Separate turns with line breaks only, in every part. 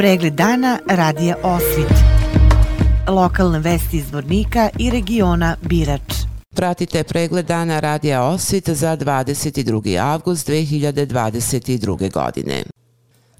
Pregled dana radija Osvit. Lokalne vesti iz Vornika i regiona Birač.
Pratite pregled dana radija Osvit za 22. avgust 2022. godine.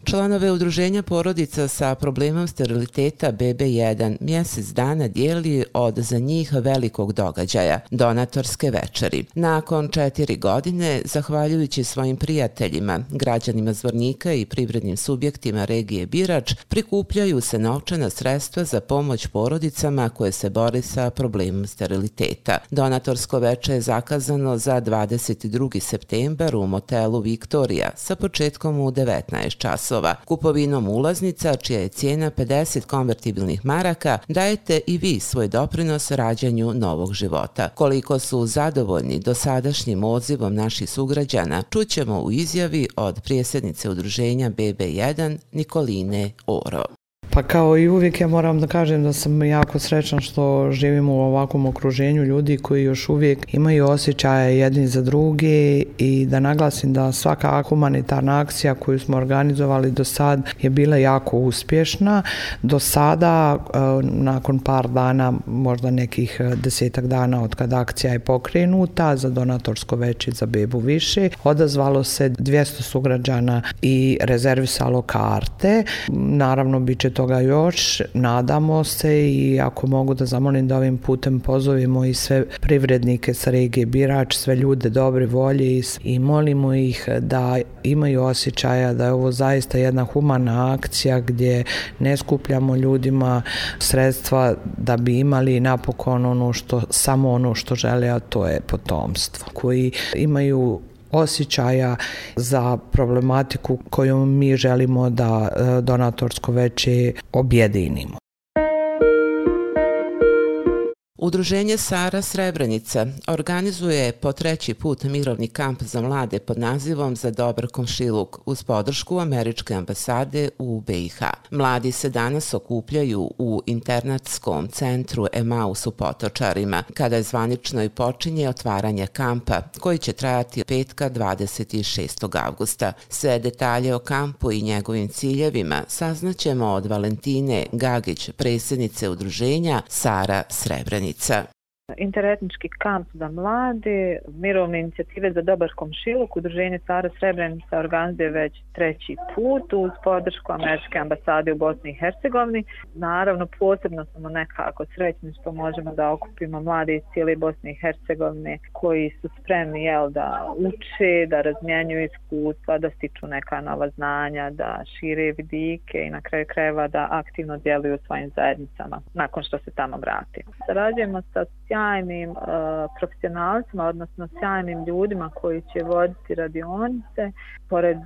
Članove udruženja porodica sa problemom steriliteta BB1 mjesec dana dijeli od za njih velikog događaja, donatorske večeri. Nakon četiri godine, zahvaljujući svojim prijateljima, građanima Zvornika i privrednim subjektima regije Birač, prikupljaju se novčana sredstva za pomoć porodicama koje se bore sa problemom steriliteta. Donatorsko veče je zakazano za 22. septembar u motelu Viktorija sa početkom u 19 časova glasova. Kupovinom ulaznica, čija je cijena 50 konvertibilnih maraka, dajete i vi svoj doprinos rađanju novog života. Koliko su zadovoljni dosadašnjim odzivom naših sugrađana, čućemo u izjavi od prijesednice udruženja BB1 Nikoline Oro.
Pa kao i uvijek ja moram da kažem da sam jako srećan što živim u ovakvom okruženju ljudi koji još uvijek imaju osjećaje jedni za drugi i da naglasim da svaka humanitarna akcija koju smo organizovali do sad je bila jako uspješna. Do sada, eh, nakon par dana, možda nekih desetak dana od kada akcija je pokrenuta za donatorsko veće za bebu više, odazvalo se 200 sugrađana i rezervisalo karte. Naravno, bit će toga još, nadamo se i ako mogu da zamolim da ovim putem pozovimo i sve privrednike sa regije Birač, sve ljude dobre volje i molimo ih da imaju osjećaja da je ovo zaista jedna humana akcija gdje ne skupljamo ljudima sredstva da bi imali napokon ono što, samo ono što žele, a to je potomstvo. Koji imaju osjećaja za problematiku koju mi želimo da e, donatorsko veće objedinimo.
Udruženje Sara Srebrenica organizuje po treći put mirovni kamp za mlade pod nazivom Za dobar komšiluk uz podršku Američke ambasade u BiH. Mladi se danas okupljaju u internatskom centru Emaus u Potočarima, kada je zvanično i počinje otvaranje kampa, koji će trajati petka 26. augusta. Sve detalje o kampu i njegovim ciljevima saznaćemo od Valentine Gagić, predsjednice udruženja Sara Srebrenica činjenica.
Interetnički kamp za mlade, mirovne inicijative za dobar komšiluk, udruženje Cara Srebrenica organizuje već treći put uz podršku Američke ambasade u Bosni i Hercegovini. Naravno, posebno smo nekako srećni što možemo da okupimo mlade iz cijele Bosne i Hercegovine koji su spremni jel, da uče, da razmjenjuju iskustva, da stiču neka nova znanja, da šire vidike i na kraju krajeva da aktivno djeluju u svojim zajednicama nakon što se tamo vrati. Sarađujemo sa sjajnim uh, profesionalcima, odnosno sjajnim ljudima koji će voditi radionice. Pored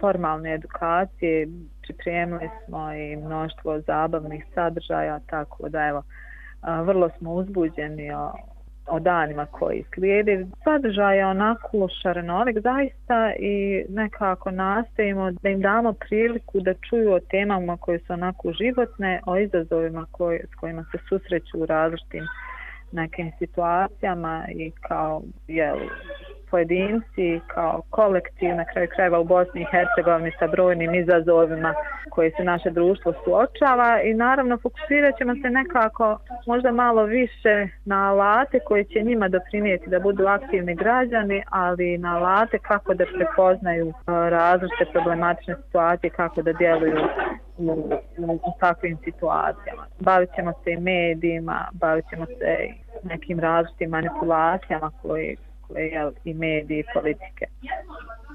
formalne edukacije pripremili smo i mnoštvo zabavnih sadržaja, tako da evo, uh, vrlo smo uzbuđeni o, o danima koji slijede. Sadržaj je onako šarenovik zaista i nekako nastojimo da im damo priliku da čuju o temama koje su onako životne, o izazovima koje, s kojima se susreću u različitim nekim situacijama i kao jel, pojedinci, kao kolektiv na kraju krajeva u Bosni i Hercegovini sa brojnim izazovima koje se naše društvo suočava i naravno fokusirat ćemo se nekako možda malo više na alate koji će njima doprinijeti da budu aktivni građani, ali na alate kako da prepoznaju e, različite problematične situacije, kako da djeluju u, u, u takvim situacijama. Bavit ćemo se i medijima, bavit ćemo se i nekim različitim manipulacijama koje, koje je i mediji i politike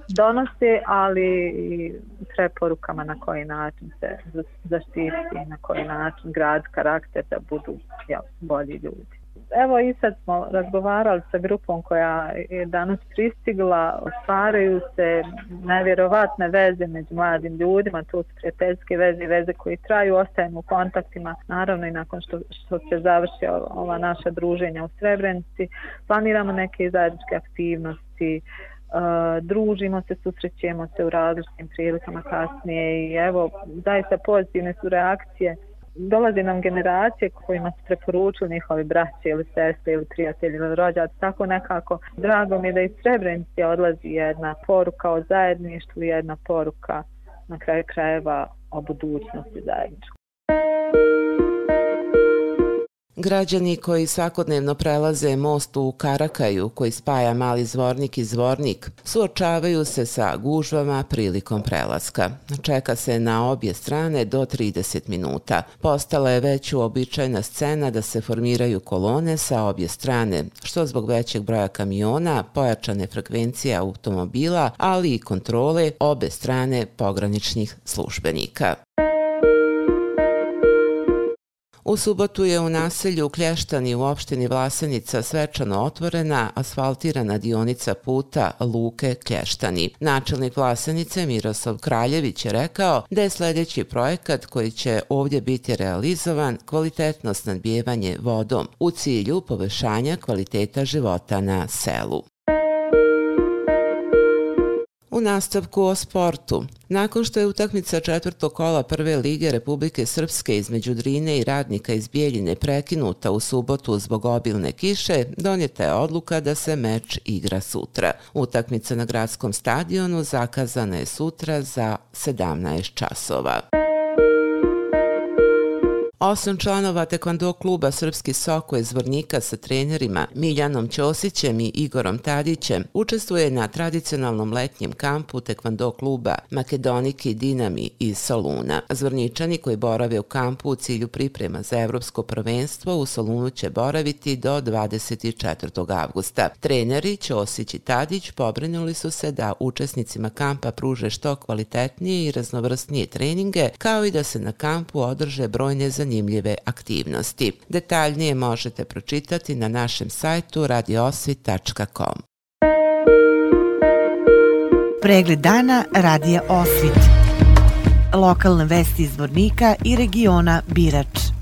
donose, ali i preporukama na koji način se zaštiti, na koji način grad karakter da budu jel, bolji ljudi evo i sad smo razgovarali sa grupom koja je danas pristigla, ostvaraju se nevjerovatne veze među mladim ljudima, to su prijateljske veze i veze koji traju, ostajemo u kontaktima, naravno i nakon što, što se završi ova naša druženja u Srebrenici, planiramo neke zajedničke aktivnosti, Uh, družimo se, susrećemo se u različitim prilikama kasnije i evo, zaista pozitivne su reakcije dolaze nam generacije kojima su preporučili njihovi braće ili sestre ili prijatelji ili rođaci, tako nekako drago mi je da iz Srebrenice odlazi jedna poruka o zajedništvu, jedna poruka na kraju krajeva o budućnosti zajedničku.
Građani koji svakodnevno prelaze most u Karakaju, koji spaja mali zvornik i zvornik, suočavaju se sa gužvama prilikom prelaska. Čeka se na obje strane do 30 minuta. Postala je već uobičajna scena da se formiraju kolone sa obje strane, što zbog većeg broja kamiona, pojačane frekvencije automobila, ali i kontrole obe strane pograničnih službenika. U subotu je u naselju Klještani u opštini Vlasenica svečano otvorena asfaltirana dionica puta Luke Klještani. Načelnik Vlasenice Miroslav Kraljević je rekao da je sljedeći projekat koji će ovdje biti realizovan kvalitetno snadbijevanje vodom u cilju povećanja kvaliteta života na selu. U nastavku o sportu. Nakon što je utakmica četvrtog kola prve lige Republike Srpske između Drine i radnika iz Bijeljine prekinuta u subotu zbog obilne kiše, donijeta je odluka da se meč igra sutra. Utakmica na gradskom stadionu zakazana je sutra za 17 časova. Osam članova tekvando kluba Srpski Soko iz Vornika sa trenerima Miljanom Ćosićem i Igorom Tadićem učestvuje na tradicionalnom letnjem kampu tekvando kluba Makedoniki Dinami iz Soluna. Zvorničani koji borave u kampu u cilju priprema za evropsko prvenstvo u Solunu će boraviti do 24. avgusta. Treneri Ćosić i Tadić pobrinuli su se da učesnicima kampa pruže što kvalitetnije i raznovrstnije treninge, kao i da se na kampu održe brojne zanimljivosti zanimljive aktivnosti. Detaljnije možete pročitati na našem sajtu radioosvit.com.
Pregled dana radija Osvit. Lokalne vesti iz Vornika i regiona Birač.